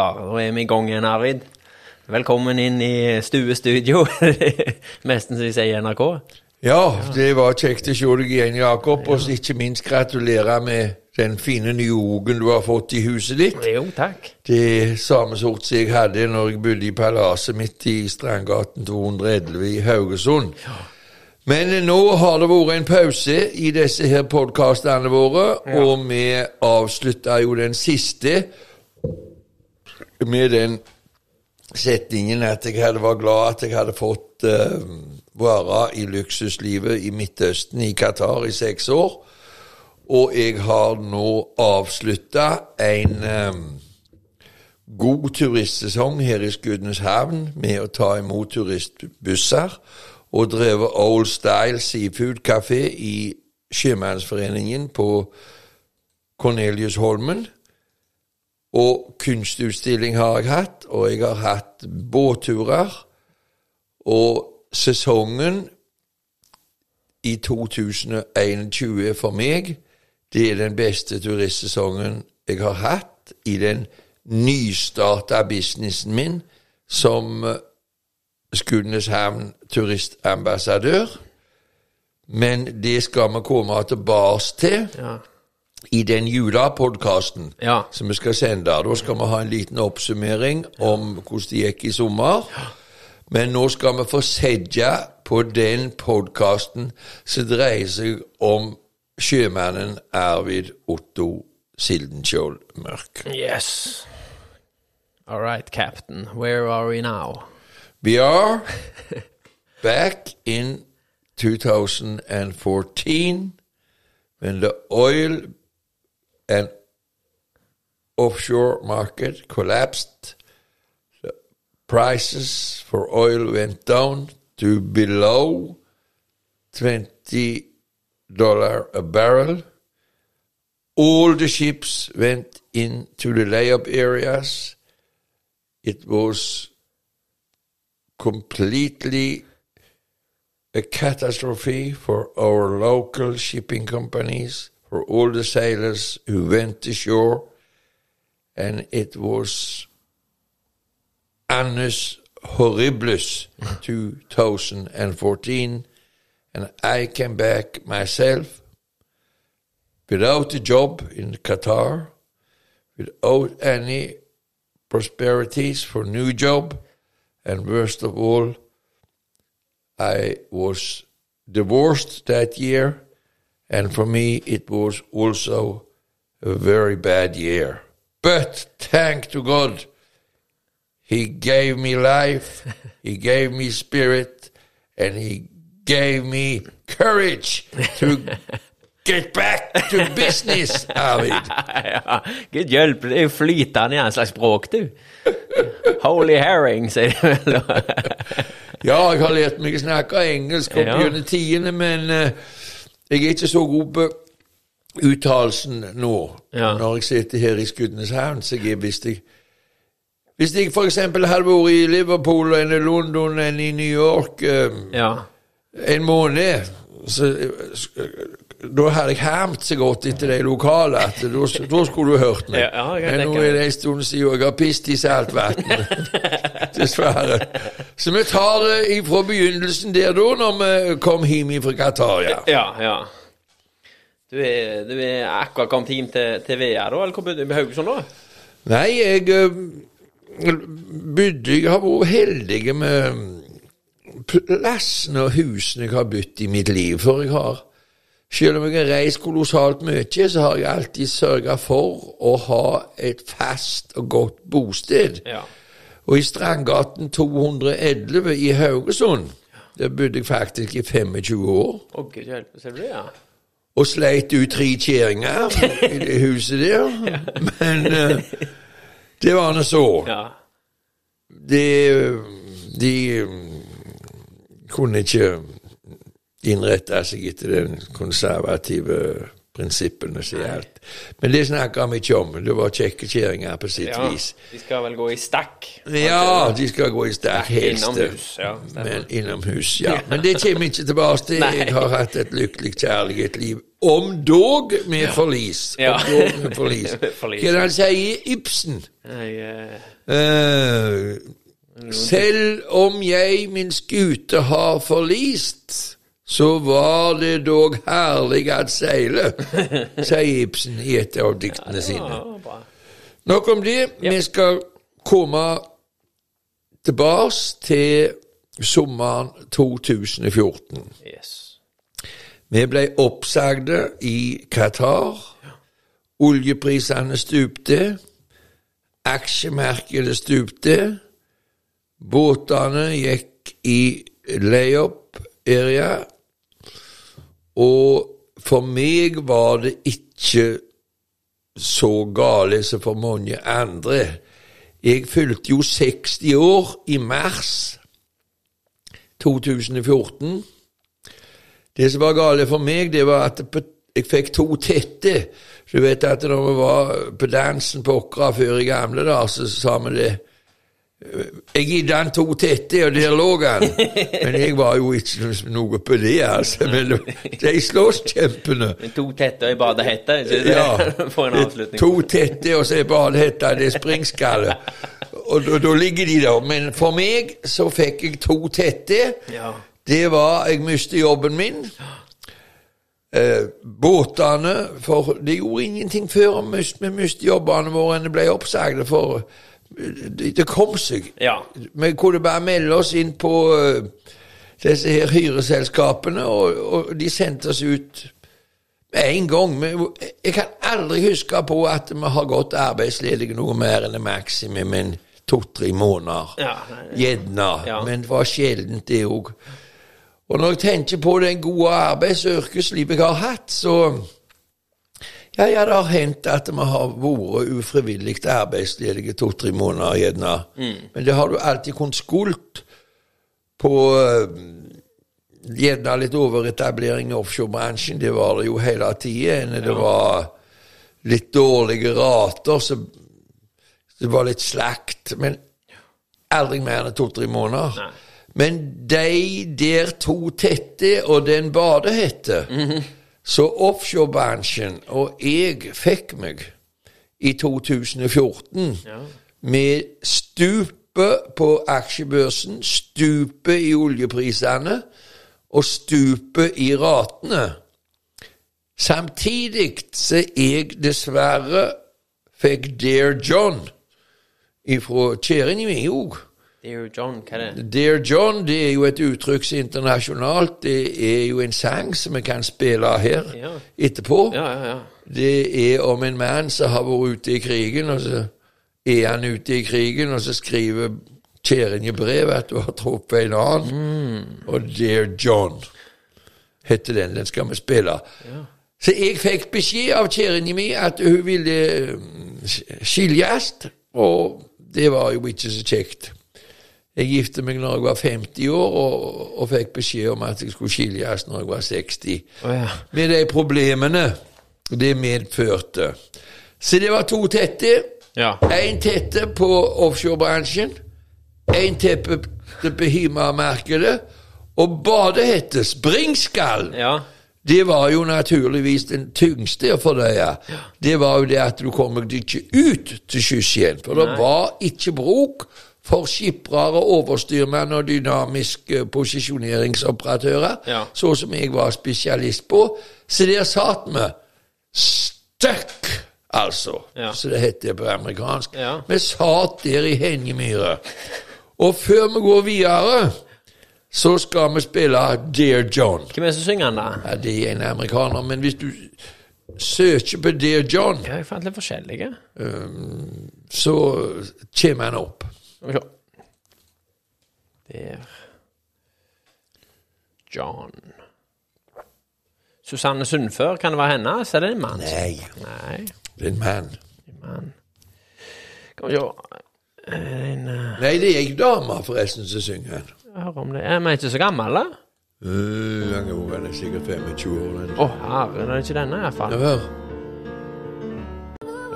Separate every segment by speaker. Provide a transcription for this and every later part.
Speaker 1: klare. Da er vi i gang igjen, Arvid. Velkommen inn i stuestudio. Nesten som de sier i NRK.
Speaker 2: Ja, det var kjekt å se deg igjen, Jakob. Og ikke minst gratulerer med den fine nye ogen du har fått i huset ditt.
Speaker 1: Jo, takk.
Speaker 2: Det er samme sort som jeg hadde når jeg bodde i palasset mitt i Strandgaten 211 i Haugesund. Men nå har det vært en pause i disse her podkastene våre, og vi avslutta jo den siste med den setningen at jeg hadde var glad at jeg hadde fått uh, være i luksuslivet i Midtøsten, i Qatar, i seks år. Og jeg har nå avslutta en um, god turistsesong her i Skudeneshavn med å ta imot turistbusser, og drevet Old Style Seafood Café i Sjømannsforeningen på Corneliusholmen. Og kunstutstilling har jeg hatt, og jeg har hatt båtturer. Og sesongen i 2021 for meg, det er den beste turistsesongen jeg har hatt i den nystarta businessen min som Skudeneshavn turistambassadør. Men det skal vi komme tilbake til
Speaker 1: Ja.
Speaker 2: I den julapodkasten
Speaker 1: Ja.
Speaker 2: som vi skal sende. Da skal vi ha en liten oppsummering om hvordan det gikk i sommer. Men nå skal vi få sedja på den podkasten som dreier seg om sjømannen Arvid Otto Sildenskjold Mørk.
Speaker 1: Yes. All right, Captain. Where are we now?
Speaker 2: We are back in 2014 when the oil and offshore market collapsed. The prices for oil went down to below $20 a barrel. All the ships went into the layup areas. It was completely a catastrophe for our local shipping companies, for all the sailors who went ashore, and it was annus horribilis 2014, and I came back myself without a job in Qatar, without any prosperities for new job, and worst of all, I was divorced that year, and for me it was also a very bad year. But thank to God, He gave me life, He gave me spirit, and He gave me courage to get back to business, Arvid.
Speaker 1: ja, Gud hjelpe, det jo flytende i slags språk, du. Holy herring, sier de vel.
Speaker 2: Ja, jeg har lært meg å snakke engelsk opp
Speaker 1: Ja.
Speaker 2: tidene, men eh, jeg er ikke så god på uttalelsen nå,
Speaker 1: Ja.
Speaker 2: når jeg sitter her i Skudeneshavn. Så jeg, hvis jeg hvis jeg f.eks. hadde vært i Liverpool enn i London enn i New York um,
Speaker 1: Ja.
Speaker 2: en måned, så eh, da hadde jeg hermt så godt etter de lokale at da, skulle du hørt meg.
Speaker 1: Ja, ja,
Speaker 2: Men nå er det en stund siden jeg har pisset i saltvannet. Dessverre. Så vi tar det ifra begynnelsen der da, når vi kom hjem fra Qatar, ja.
Speaker 1: Ja, ja. Du er, du er akkurat kommet hjem til, til VR, da? Eller hvor bodde du? Haugesund, da?
Speaker 2: Nei, jeg eh, bodde Jeg har vært heldig med plassene og husene jeg har bodd i mitt liv. For jeg har, selv om jeg har reist kolossalt mye, så har jeg alltid sørga for å ha et fast og godt bosted.
Speaker 1: Ja.
Speaker 2: Og i Strandgaten 211 i Haugesund Der bodde jeg faktisk i 25 år.
Speaker 1: Okay, ser du ja?
Speaker 2: Og sleit ut tre kjerringer i det huset der. Men uh, det var nå så.
Speaker 1: Ja.
Speaker 2: De, de kunne ikke innrette seg etter den konservative prinsippene gjaldt. Men det snakker vi ikke om. Det var kjekke kjerringer på sitt
Speaker 1: ja.
Speaker 2: vis.
Speaker 1: De skal vel gå i stakk?
Speaker 2: Ja, de skal gå i stakk, helst.
Speaker 1: Innomhus, ja.
Speaker 2: Men innomhus, ja. Men det kommer ikke tilbake til. Jeg har hatt et lykkelig kjærlighetsliv. Om dog med forlis.
Speaker 1: Ja.
Speaker 2: Om dog med forlis.
Speaker 1: Forlis,
Speaker 2: Hva han sier? Ibsen.
Speaker 1: Jeg, uh...
Speaker 2: Uh, selv om jeg min skute har forlist, så var det dog herlig at seile, sier Ibsen i et av diktene sine. Nok om det. Vi skal komme tilbake til sommeren 2014. Vi ble oppsagde i Qatar. Oljeprisene stupte. Aksjemarkedet stupte. Båtene gikk i layup-area. Og for meg var det ikke så gale som for mange andre. Jeg fylte jo 60 år i mars 2014. Det som var gale for meg, det var at jeg fikk to tette. Du vet at når vi var på dansen på Åkra før i gamle dager, så sa vi det Jeg gitt han to tette, og der lå han. Men jeg var jo ikke noe på det, altså. Men de slåss kjempene.
Speaker 1: To tette og ei badehette?
Speaker 2: Ja.
Speaker 1: For en avslutning.
Speaker 2: To tette, og så ei badehette, det er springskalle. Og da, ligger de der. Men for meg så fikk jeg to tette.
Speaker 1: Ja.
Speaker 2: Det var Jeg mistet jobben min. Eh, båtene For det gjorde ingenting før vi mist- mistet jobbene våre enn det ble oppsagt. for det, det kom seg.
Speaker 1: Ja.
Speaker 2: Vi kunne bare melde oss inn på uh, disse her hyreselskapene, og, og de sendte oss ut med en gang. Men jeg kan aldri huske på at vi har gått arbeidsledige noe mer enn det maksimum en to-tre måneder.
Speaker 1: Ja,
Speaker 2: Gjerne.
Speaker 1: Ja.
Speaker 2: Men det var sjeldent, det òg. Og når jeg tenker på den gode arbeids- og yrkeslivet jeg har hatt, så ja, ja, det har hendt at vi har vært ufrivillig arbeidsledige to-tre måneder, gjerne. Men det har du alltid kunnet skuldt på eh, gjerne litt overetablering i offshorebransjen. Det var det jo hele tida. Det var litt dårlige rater, så det var litt slakt. Men aldri mer enn to-tre måneder.
Speaker 1: Nei.
Speaker 2: Men de der to tette og den badehette Så offshorebransjen og jeg fikk meg i 2014
Speaker 1: Ja.
Speaker 2: med stupe på aksjebørsen, stupe i oljeprisene og stupe i ratene. Samtidig så jeg dessverre fikk Dear John ifra kjerringa min òg.
Speaker 1: Dear John, hva er det?
Speaker 2: Dear John det er jo et uttrykk internasjonalt. Det er jo en sang som vi kan spille her
Speaker 1: Ja.
Speaker 2: etterpå.
Speaker 1: Ja, ja, ja.
Speaker 2: Det er om en mann som har vært ute i krigen, og så er han ute i krigen, og så skriver kjerringa brev at du har truffet en annen. Og Dear John heter den. Den skal vi spille. Så jeg fikk beskjed av kjerringa min at hun ville eh, skiljes, og det var jo ikke så kjekt. Jeg gifte meg når jeg var 50 år, og, og fikk beskjed om at jeg skulle skilles når jeg var 60
Speaker 1: Oh, ja.
Speaker 2: med de problemene det medførte. Så det var to tette.
Speaker 1: Ja.
Speaker 2: Én tette på offshorebransjen, én tette på Hima-markedet, og badehette, springskall.
Speaker 1: Ja.
Speaker 2: Det var jo naturligvis den tyngste for deg. ja. Det var jo det at du kom deg ikke ut til sjøs igjen. For det var ikke bruk for skippere, overstyrmenn og dynamiske posisjoneringsoperatører,
Speaker 1: Ja.
Speaker 2: så som jeg var spesialist på. Så der satt vi. Stuck, altså,
Speaker 1: Ja.
Speaker 2: så det heter på amerikansk.
Speaker 1: Ja.
Speaker 2: Vi satt der i hengemyret. Og før vi går videre, så skal vi spille Dear John.
Speaker 1: Hvem er det som synger den, da?
Speaker 2: Ja, det er en amerikaner, men hvis du søker på Dear John,
Speaker 1: Ja, jeg fant litt forskjellige.
Speaker 2: så kommer han opp.
Speaker 1: Skal vi se. Der. John. Susanne Sundfør, kan det være hennes? Er det en mann?
Speaker 2: Nei,
Speaker 1: Nei.
Speaker 2: det er en mann.
Speaker 1: mann. Skal vi se en, uh...
Speaker 2: Nei, det er ei dame forresten som synger den.
Speaker 1: Hør om det er Vi ikke så gamle?
Speaker 2: Uh, han er- er sikkert 25 år.
Speaker 1: Å, herre, det er ikke denne,
Speaker 2: Ja,
Speaker 1: iallfall.
Speaker 2: hør.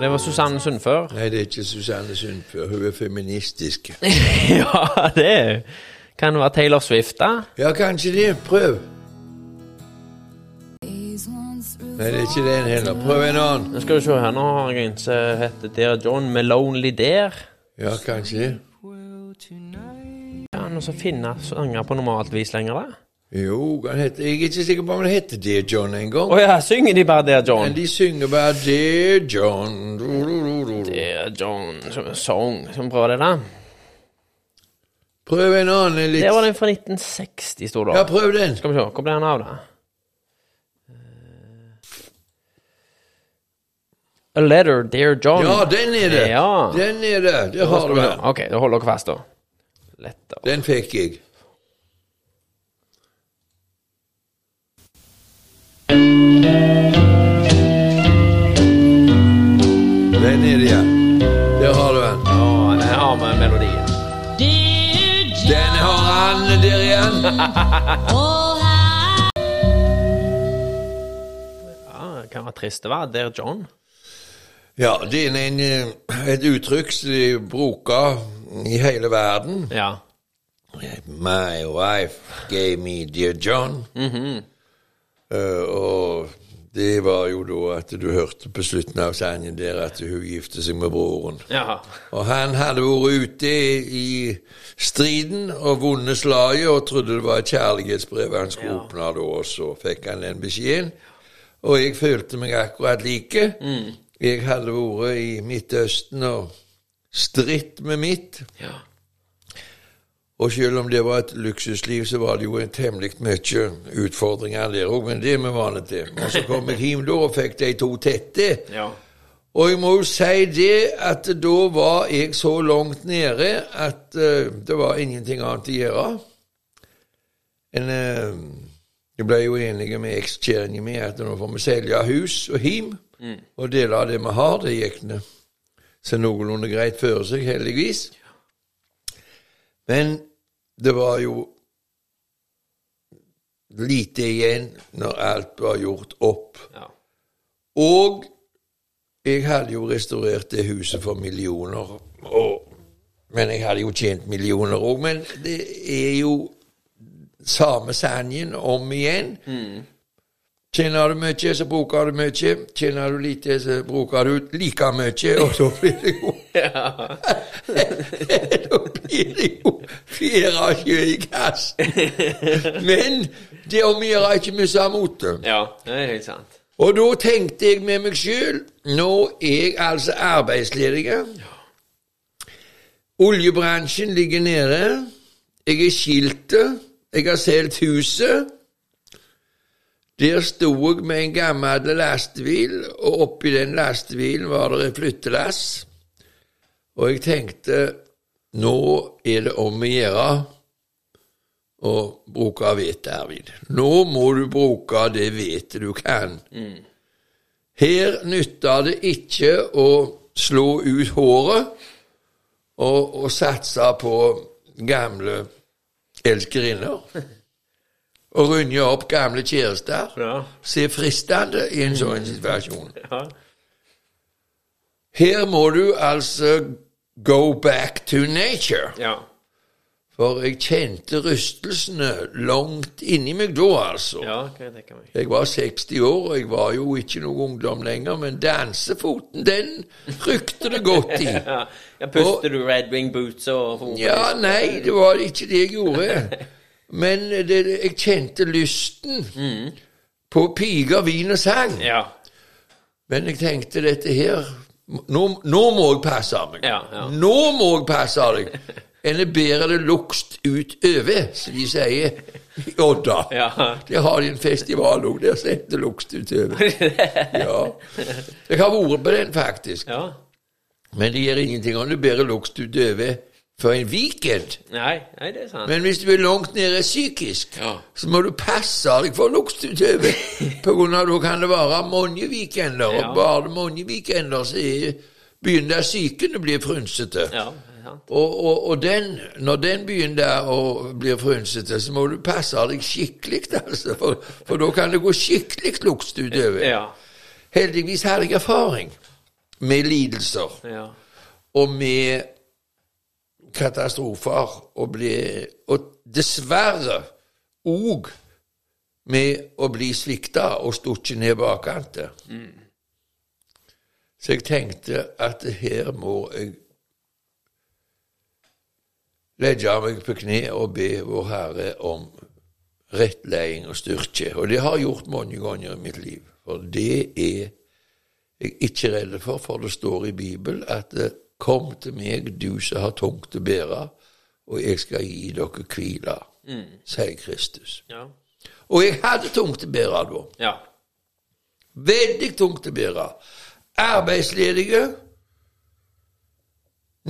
Speaker 1: Det var Susanne Sundfør.
Speaker 2: Nei, det er ikke Susanne Sundfør. Hun er feministisk.
Speaker 1: ja, det er- kan det være Taylor Swift, da?
Speaker 2: Ja, kanskje det. Prøv. Nei, det er ikke den heller. Prøv en annen.
Speaker 1: Nå skal du se her, nå har jeg en som heter Dear John med Lonely Dare.
Speaker 2: Ja, kanskje det.
Speaker 1: Kan han også finne sanger på normalt vis lenger, da?
Speaker 2: Jo, han heter, jeg er ikke sikker på om det heter Dear John en gang.
Speaker 1: Å ja, synger de bare Dear John?
Speaker 2: Men de synger bare Dear John. Du, du, du.
Speaker 1: Dear John som en sang. Vi prøve det, da?
Speaker 2: Prøv en annen litt
Speaker 1: Det var den fra 1960, sto det.
Speaker 2: Ja, prøv den.
Speaker 1: Skal vi se, hvor ble han av, da? A letter, dear John.
Speaker 2: Ja, den er det.
Speaker 1: Ja.
Speaker 2: Den er det. Det har du.
Speaker 1: Ok, da holder dere fast, da. Letter.
Speaker 2: Den fikk jeg. Den er det, igjen. Der har du den.
Speaker 1: Ja, den har vi melodien.
Speaker 2: Den har han der igjen.
Speaker 1: Ja, det kan være trist det var. Der John.
Speaker 2: Ja, det er en, eh, et uttrykk som de bruker i hele verden.
Speaker 1: Ja.
Speaker 2: My wife gave me dear John. Eh, og det var jo da at du hørte på slutten av sangen der at hun gifte seg med broren.
Speaker 1: Ja.
Speaker 2: Og han hadde vært ute i striden og vunnet slaget og trodde det var et kjærlighetsbrev han skulle
Speaker 1: Ja.
Speaker 2: åpne da, og så fikk han den beskjeden. Og jeg følte meg akkurat like. Jeg hadde vært i Midtøsten og stritt med mitt.
Speaker 1: ja.
Speaker 2: Og selv om det var et luksusliv, så var det jo en temmelig mye utfordringer der òg, men det er vi vant til. Og så kom jeg hjem da og fikk de to tette.
Speaker 1: Ja.
Speaker 2: Og jeg må jo si det at da var jeg så langt nede at uh, det var ingenting annet å gjøre. En, uh, jeg ble jo enige med ekskjæringen min at nå får vi selge hus og hjem og dele av det vi har. Det gikk nå så noenlunde greit for seg, heldigvis. Men det var jo lite igjen når alt var gjort opp.
Speaker 1: ja.
Speaker 2: Og jeg hadde jo restaurert det huset for millioner. Og, men jeg hadde jo tjent millioner òg. Men det er jo samme sangen om igjen. Tjener du mye, så bruker du mye. Tjener du lite, så bruker du like mye. Og så blir det jo Blir det jo fjerde sjø i kassen. Men det om å gjøre ikke mye motet.
Speaker 1: ja, det er helt sant.
Speaker 2: Og da tenkte jeg med meg sjøl Nå er jeg altså arbeidsledig. Oljebransjen ligger nede. Jeg er skiltet. Jeg har solgt huset. Der sto jeg med en gammel lastebil, og oppi den lastebilen var det et flyttelass. Og jeg tenkte nå er det om å gjøre å bruke vettet, Arvid. Nå må du bruke det vettet du kan. Her nytter det ikke å slå ut håret og, og satse på gamle elskerinner. Og runde opp gamle kjærester.
Speaker 1: Ja.
Speaker 2: Se fristende i en sånn situasjon.
Speaker 1: Ja.
Speaker 2: Her må du altså go back to nature.
Speaker 1: ja.
Speaker 2: For jeg kjente rystelsene langt inni meg da, altså.
Speaker 1: Ja, kan jeg tenke meg.
Speaker 2: Jeg var 60 år, og jeg var jo ikke noe ungdom lenger, men dansefoten, den rykte det godt i.
Speaker 1: Ja, ja Puster du Red Wing Boots og
Speaker 2: Ja, nei, det var ikke det jeg gjorde. Men det, jeg kjente lysten på piker, vin og sang.
Speaker 1: Ja.
Speaker 2: Men jeg tenkte dette her Nå, nå må jeg passe meg.
Speaker 1: Ja, ja.
Speaker 2: Nå må jeg passe deg. Eller bærer det lukst utover, som de sier i Odda.
Speaker 1: Ja.
Speaker 2: Der har de en festival òg, der setter lukst utover. Ja. Jeg har vært på den, faktisk.
Speaker 1: ja.
Speaker 2: Men det gjør ingenting om du bærer lukst utover for en weekend.
Speaker 1: Nei, nei, det er sant.
Speaker 2: Men hvis du er langt nede psykisk,
Speaker 1: Ja.
Speaker 2: så må du passe deg for luktutøver. På grunn av da kan det være mange weekender,
Speaker 1: Ja.
Speaker 2: og bare mange weekender så er, begynner psyken å bli frynsete.
Speaker 1: Ja.
Speaker 2: Og, og, og den, når den begynner å bli frynsete, så må du passe deg skikkelig, altså, for, for da kan det gå skikkelig lukt utover.
Speaker 1: Ja.
Speaker 2: Heldigvis hadde jeg erfaring med lidelser
Speaker 1: Ja.
Speaker 2: og med katastrofer, og, bli og dessverre òg med å bli svikta og stukket ned bakkantet. Så jeg tenkte at her må jeg legge meg på kne og be Vår Herre om rettleding og styrke. Og det har jeg gjort mange ganger i mitt liv. For det er jeg ikke redd for, for det står i Bibelen at Kom til meg, du som har tungt å bære, og jeg skal gi dere hvile, sier Kristus.
Speaker 1: Ja.
Speaker 2: Og jeg hadde tungt å bære da.
Speaker 1: Ja.
Speaker 2: Veldig tungt å bære. Arbeidsledige,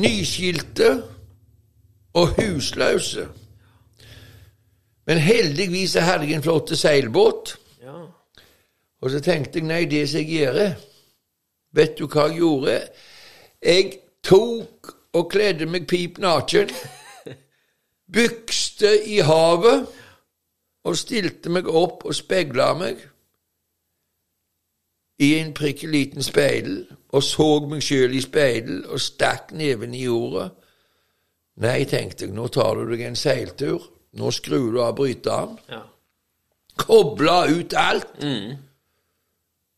Speaker 2: nyskilte og husløse. Men heldigvis hadde jeg en flott seilbåt.
Speaker 1: Ja.
Speaker 2: Og så tenkte jeg nei, det som jeg gjør Vet du hva jeg gjorde? Jeg tok og kledde meg pip naken, bykste i havet og stilte meg opp og spegla meg i en prikke liten speil og så meg sjøl i speil og stakk neven i jorda. Nei, tenkte jeg, nå tar du deg en seiltur. Nå skrur du av bryteren.
Speaker 1: Ja.
Speaker 2: Kobla ut alt.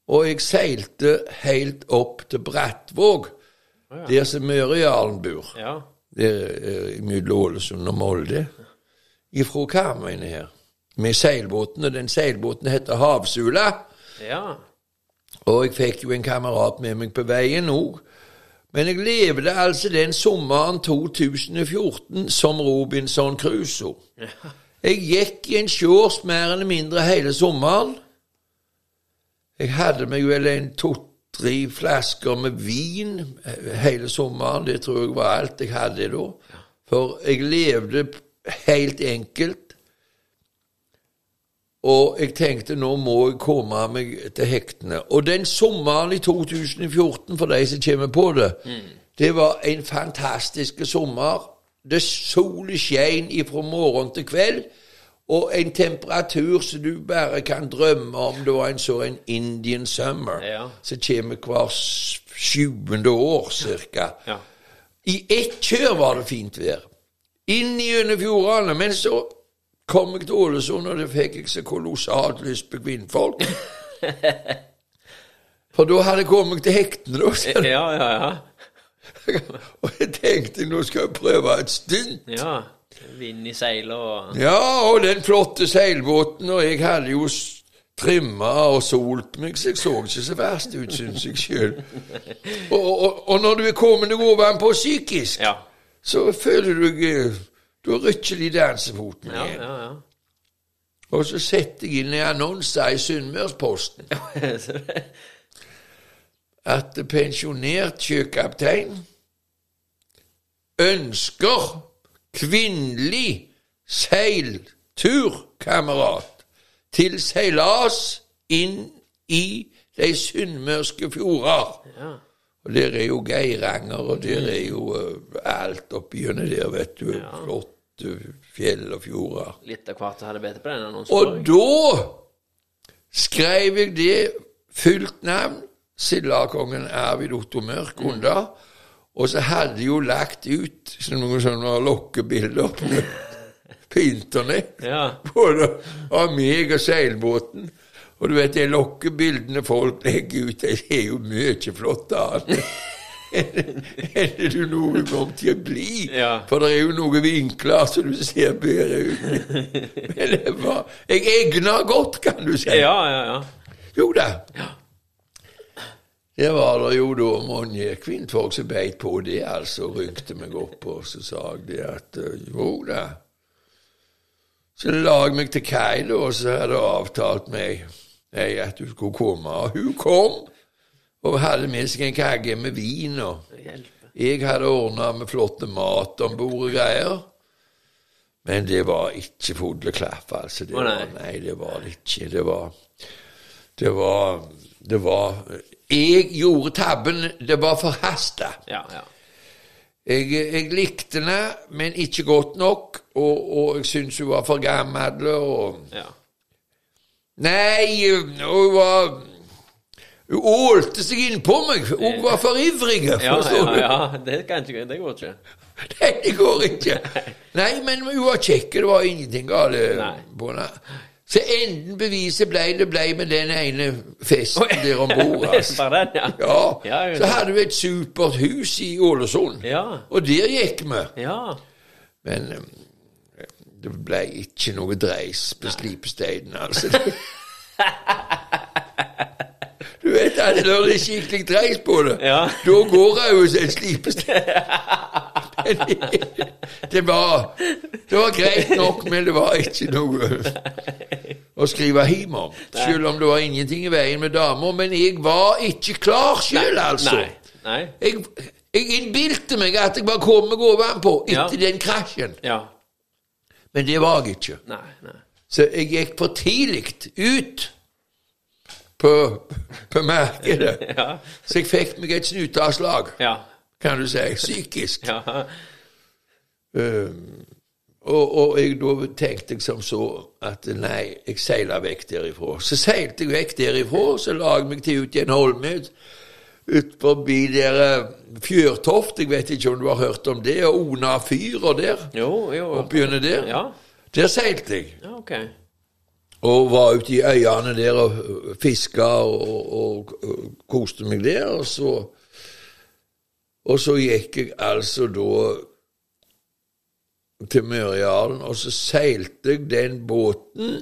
Speaker 2: Og jeg seilte helt opp til Brattvåg, der som Mørejarlen bor.
Speaker 1: Ja.
Speaker 2: Der eh, mellom Ålesund og Molde. Ifra Karmøyene her. Med seilbåten, og den seilbåten heter Havsula.
Speaker 1: Ja.
Speaker 2: Og jeg fikk jo en kamerat med meg på veien òg. Men jeg levde altså den sommeren 2014 som Robinson Crusoe. Jeg gikk i en shorts mer eller mindre hele sommeren. Jeg hadde meg vel en to-tre flasker med vin hele sommeren. Det tror jeg var alt jeg hadde da. For jeg levde helt enkelt. Og jeg tenkte nå må jeg komme meg til hektene. Og den sommeren i 2014, for de som kommer på det, det var en fantastisk sommer. Det solen skein fra morgen til kveld, og en temperatur som du bare kan drømme om. Det var en så en Indian summer
Speaker 1: Ja.
Speaker 2: som kommer hver sjuende år cirka.
Speaker 1: Ja.
Speaker 2: I ett kjør var det fint vær. Inn gjennom fjordene. Men så kom jeg til Ålesund, og det fikk jeg så kolossalt lyst på kvinnfolk. For da hadde jeg kommet til hektene, da.
Speaker 1: Ja, ja, ja.
Speaker 2: Og jeg tenkte nå skal jeg prøve et stunt.
Speaker 1: Ja. Vind i seilet og
Speaker 2: Ja, og den flotte seilbåten, og jeg hadde jo trimma og solt meg, så jeg så ikke så verst ut, syns jeg sjøl. Og, og, og når du er kommet deg ovenpå psykisk,
Speaker 1: Ja.
Speaker 2: så føler du deg eh, Du har rykkelig dansefoten
Speaker 1: Ja,
Speaker 2: igjen.
Speaker 1: ja, ja.
Speaker 2: Og så setter jeg inn en annonse i Sunnmørsposten at pensjonert sjøkaptein ønsker kvinnelig seilturkamerat til seilas inn i de sunnmørske fjorder.
Speaker 1: ja.
Speaker 2: Og der er jo Geiranger, og der er jo eh, alt oppi gjennom der, vet du. Flotte fjell og fjorder.
Speaker 1: Litt av hvert hadde bedt på den annonsen.
Speaker 2: Og da skrev jeg det fullt navn, Sildakongen Arvid Otto Mørk, under. Og så hadde de jo lagt ut noen sånne lokkebilder på, på internett.
Speaker 1: Ja.
Speaker 2: Både av meg og seilbåten. Og du vet, de lokkebildene folk legger ut, de er jo mye flottere enn det du noen gang til å bli.
Speaker 1: Ja.
Speaker 2: For det er jo noen vinkler så du ser bedre ut. Men det var Jeg egna godt, kan du si.
Speaker 1: Ja, ja, ja.
Speaker 2: Jo da. Det var det jo da mange kvinnfolk som beit på det, altså, rykte meg opp, og så sa jeg det at eh, jo da. Så la jeg meg til kai, da, og så hadde jeg avtalt meg nei, at du skulle komme. Og hun kom, og hadde med seg en kagge med vin. og Jeg hadde ordna med flotte mat om bord og greier. Men det var ikke fodleklaff, altså. Det var, nei, det var det ikke. Det var Det var Det var Jeg gjorde tabben. Det var forhasta.
Speaker 1: Ja, ja.
Speaker 2: Jeg, jeg likte henne, men ikke godt nok. Og, og jeg syntes hun var for gammel. Og
Speaker 1: ja.
Speaker 2: Nei, hun var Hun ålte seg innpå meg. Hun var for ivrig.
Speaker 1: Ja, ja, ja. Det, kan ikke, det går ikke.
Speaker 2: Nei, det går ikke. Nei, men hun var kjekk. Det var ingenting galt på henne. Så enden beviset ble det ble med den ene festen der om bord. Altså.
Speaker 1: Ja.
Speaker 2: Ja, så hadde vi et supert hus i Ålesund,
Speaker 1: Ja.
Speaker 2: og der gikk vi.
Speaker 1: Ja.
Speaker 2: Men um, det ble ikke noe dreis på slipesteinen, altså. Du vet at når det er skikkelig dreis på det,
Speaker 1: Ja.
Speaker 2: da går jeg jo en slipestein. Det, var Det var greit nok, men det var ikke noe å skrive hjem om. Selv om det var ingenting i veien med damer. Men jeg var ikke klar sjøl, altså.
Speaker 1: Nei. Nei.
Speaker 2: Jeg, jeg innbilte meg at jeg var kommet gående på etter
Speaker 1: Ja.
Speaker 2: den krasjen.
Speaker 1: Ja.
Speaker 2: Men det var jeg ikke.
Speaker 1: Nei. Nei.
Speaker 2: Så jeg gikk for tidlig ut på, på markedet.
Speaker 1: Ja.
Speaker 2: Så jeg fikk meg et snuteavslag,
Speaker 1: Ja.
Speaker 2: Kan du si, psykisk.
Speaker 1: Ja.
Speaker 2: Um, og, og jeg, da tenkte jeg som så at nei, jeg seiler vekk derifra. Så seilte jeg vekk derifra, så la jeg meg til ut i en holme ut, ut forbi der eh, Fjørtoft, jeg vet ikke om du har hørt om det, og Ona fyr og der,
Speaker 1: Jo, jo.
Speaker 2: oppgjennom der.
Speaker 1: Ja.
Speaker 2: Der seilte jeg.
Speaker 1: Ja, ok.
Speaker 2: Og var ute i øyene der og fiska og, og, og koste meg der. Og så, og så gikk jeg altså da til Mørealen, og så seilte jeg den båten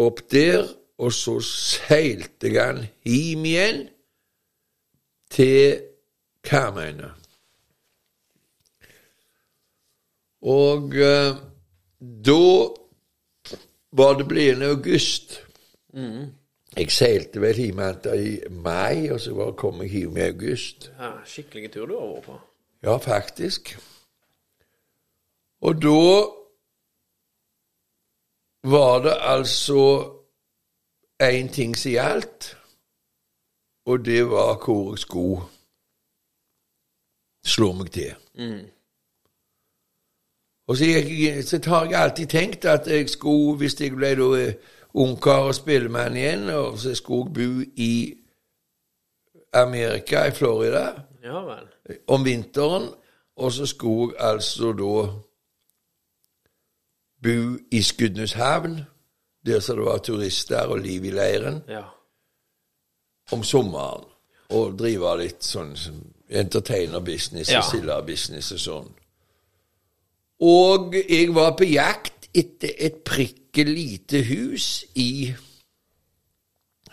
Speaker 2: opp der, og så seilte jeg den hjem igjen til Karmøyene. Og eh, da var det blitt august. Jeg seilte vel hjem i mai, og så var jeg hjem i august.
Speaker 1: Ja, skikkelig tur du har vært på.
Speaker 2: Ja, faktisk. Og da var det altså én ting som gjaldt, og det var hvor jeg skulle slå meg til. Og så, jeg, så har jeg alltid tenkt at jeg skulle, hvis jeg ble da eh, ungkar og spillemann igjen, og så skulle jeg bo i Amerika, i Florida,
Speaker 1: Ja
Speaker 2: om vinteren, og så skulle jeg altså da bo i Skudeneshavn, der som det var turister og liv i leiren,
Speaker 1: Ja.
Speaker 2: om sommeren, og drive litt sånn entertainer-business
Speaker 1: Ja.
Speaker 2: og silda-business og sånn. Og jeg var på jakt etter et prikke lite hus i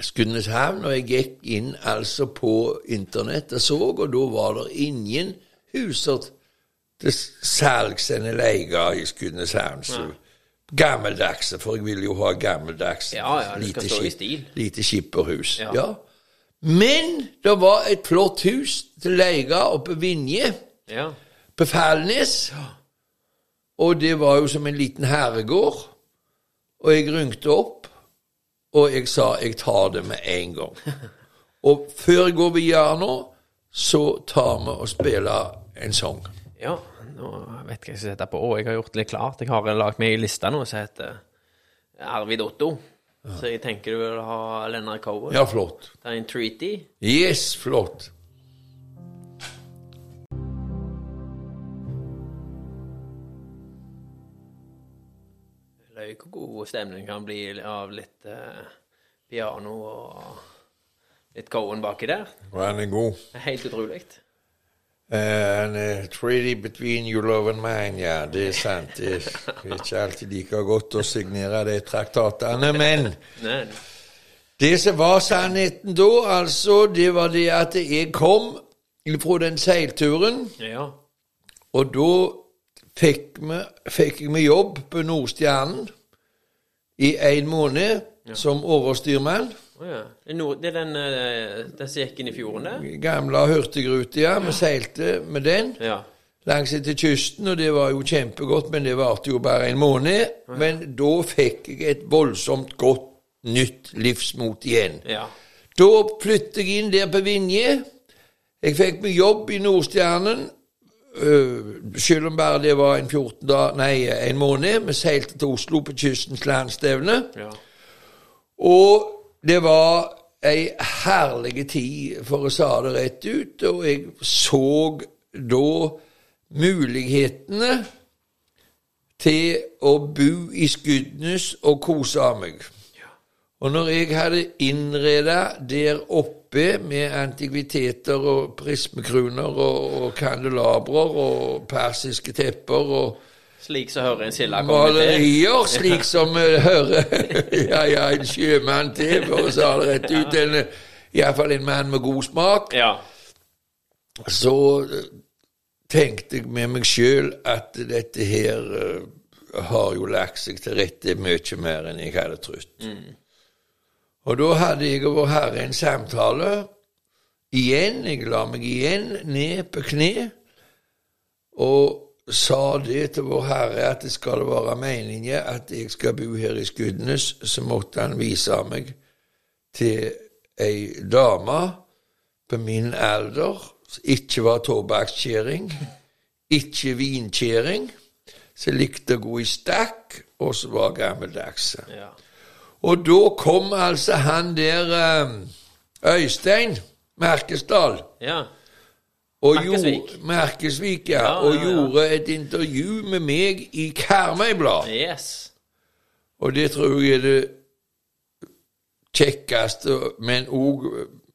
Speaker 2: Skudeneshavn, og jeg gikk inn altså på internett og så, og da var det ingen huser til salgs eller leie i Skudeneshavn. Ja. gammeldagse, for jeg vil jo ha gammeldags
Speaker 1: Ja, ja, i
Speaker 2: skip- lite skipperhus.
Speaker 1: Ja.
Speaker 2: Ja. Men det var et flott hus til leie oppe Vinje,
Speaker 1: Ja.
Speaker 2: på Falnes. Og det var jo som en liten herregård. Og jeg ringte opp, og jeg sa jeg tar det med en gang. Og før jeg går videre nå, så tar vi og spiller en sang.
Speaker 1: ja. Nå vet jeg hva jeg skal sette på. Jeg har gjort det litt klart. Jeg har lagd meg en liste nå som heter Arvid Otto. Så jeg tenker du vil ha Lennart Cover.
Speaker 2: Ja, flott.
Speaker 1: Det er en treaty.
Speaker 2: Yes, flott.
Speaker 1: Hvor god stemning kan bli av litt uh, piano og litt Cohen baki der.
Speaker 2: Og han er god.
Speaker 1: Helt utrolig.
Speaker 2: En uh, treaty between your love and mine, ja, det er sant. Det er ikke alltid like godt å signere de traktatene, men det som var sannheten da, altså, det var det at jeg kom fra den seilturen,
Speaker 1: Ja.
Speaker 2: og da fikk, vi, fikk jeg meg jobb på Nordstjernen i en måned, som overstyrmann.
Speaker 1: Oh, ja. Det er, den, eh, den som gikk inn i fjorden, det?
Speaker 2: Gamle hurtigrute, ja. Vi seilte med den
Speaker 1: Ja.
Speaker 2: langs etter kysten, og det var jo kjempegodt, men det varte jo bare en måned. Men da fikk jeg et voldsomt godt nytt livsmot igjen.
Speaker 1: Ja.
Speaker 2: Da flyttet jeg inn der på Vinje. Jeg fikk meg jobb i Nordstjernen, øh, selv om bare det var en 14 dag, nei, en måned. Vi seilte til Oslo på kystens landstevne.
Speaker 1: ja.
Speaker 2: Og det var ei herlig tid, for å sa det rett ut, og jeg så da mulighetene til å bo i Skudenes og kose meg. Og når jeg hadde innreda der oppe med antikviteter og prismekroner og, og kandelabrer og persiske tepper og
Speaker 1: Slik som hører en silda komme til.
Speaker 2: malerier, slik som hører ja, ja, en sjømann til, for å si det rett ut. En, Iallfall en mann med god smak.
Speaker 1: Ja.
Speaker 2: Så eh, tenkte jeg med meg sjøl at dette her eh, har jo lagt seg til rette mye mer enn jeg hadde trodd. Og da hadde jeg og Vår Herre en samtale. Igjen, jeg la meg igjen ned på kne og sa det til Vår Herre at det skal være meningen at jeg skal bo her i Skudenes, så måtte han vise meg til ei dame på min alder som ikke var tobakkskjæring, ikke vinkjæring, som likte å gå i stakk, og som var gammeldags.
Speaker 1: ja.
Speaker 2: Og da kom altså han der eh, Øystein Merkesdal
Speaker 1: Ja. Merkesvik.
Speaker 2: Jo, Merkesvik, ja,
Speaker 1: Ja,
Speaker 2: og gjorde et intervju med meg i Karmøy-blad.
Speaker 1: Yes.
Speaker 2: Og det tror jeg er det kjekkeste, men òg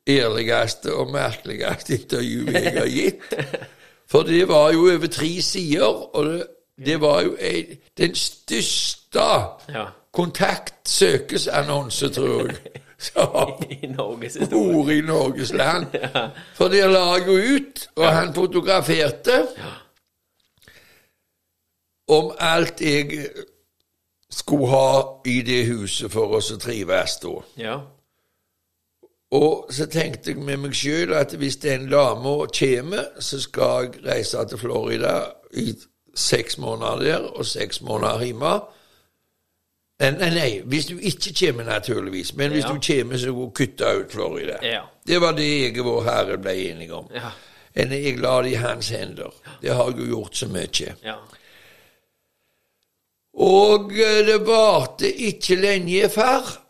Speaker 2: ærligste og merkeligste intervjuet jeg har gitt. For det var jo over tre sider, og det, det var jo en, den største
Speaker 1: Ja.
Speaker 2: Kontaktsøkesannonse, tror jeg,
Speaker 1: I Norges
Speaker 2: i Norges land. For det la jeg jo ut, og han fotograferte om alt jeg skulle ha i det huset for oss å trives da.
Speaker 1: Ja.
Speaker 2: Og så tenkte jeg med meg sjøl at hvis den dama kommer, så skal jeg reise til Florida i seks måneder der og seks måneder hjemme. Nei, nei, hvis du ikke kommer, naturligvis. Men hvis
Speaker 1: Ja.
Speaker 2: du kommer, så gå kutte ut Florida.
Speaker 1: Ja.
Speaker 2: Det var det jeg og Vår Herre ble enige om.
Speaker 1: Ja.
Speaker 2: En jeg la det i hans hender. Det har jeg jo gjort så mye.
Speaker 1: Ja.
Speaker 2: Og eh, det varte ikke lenge før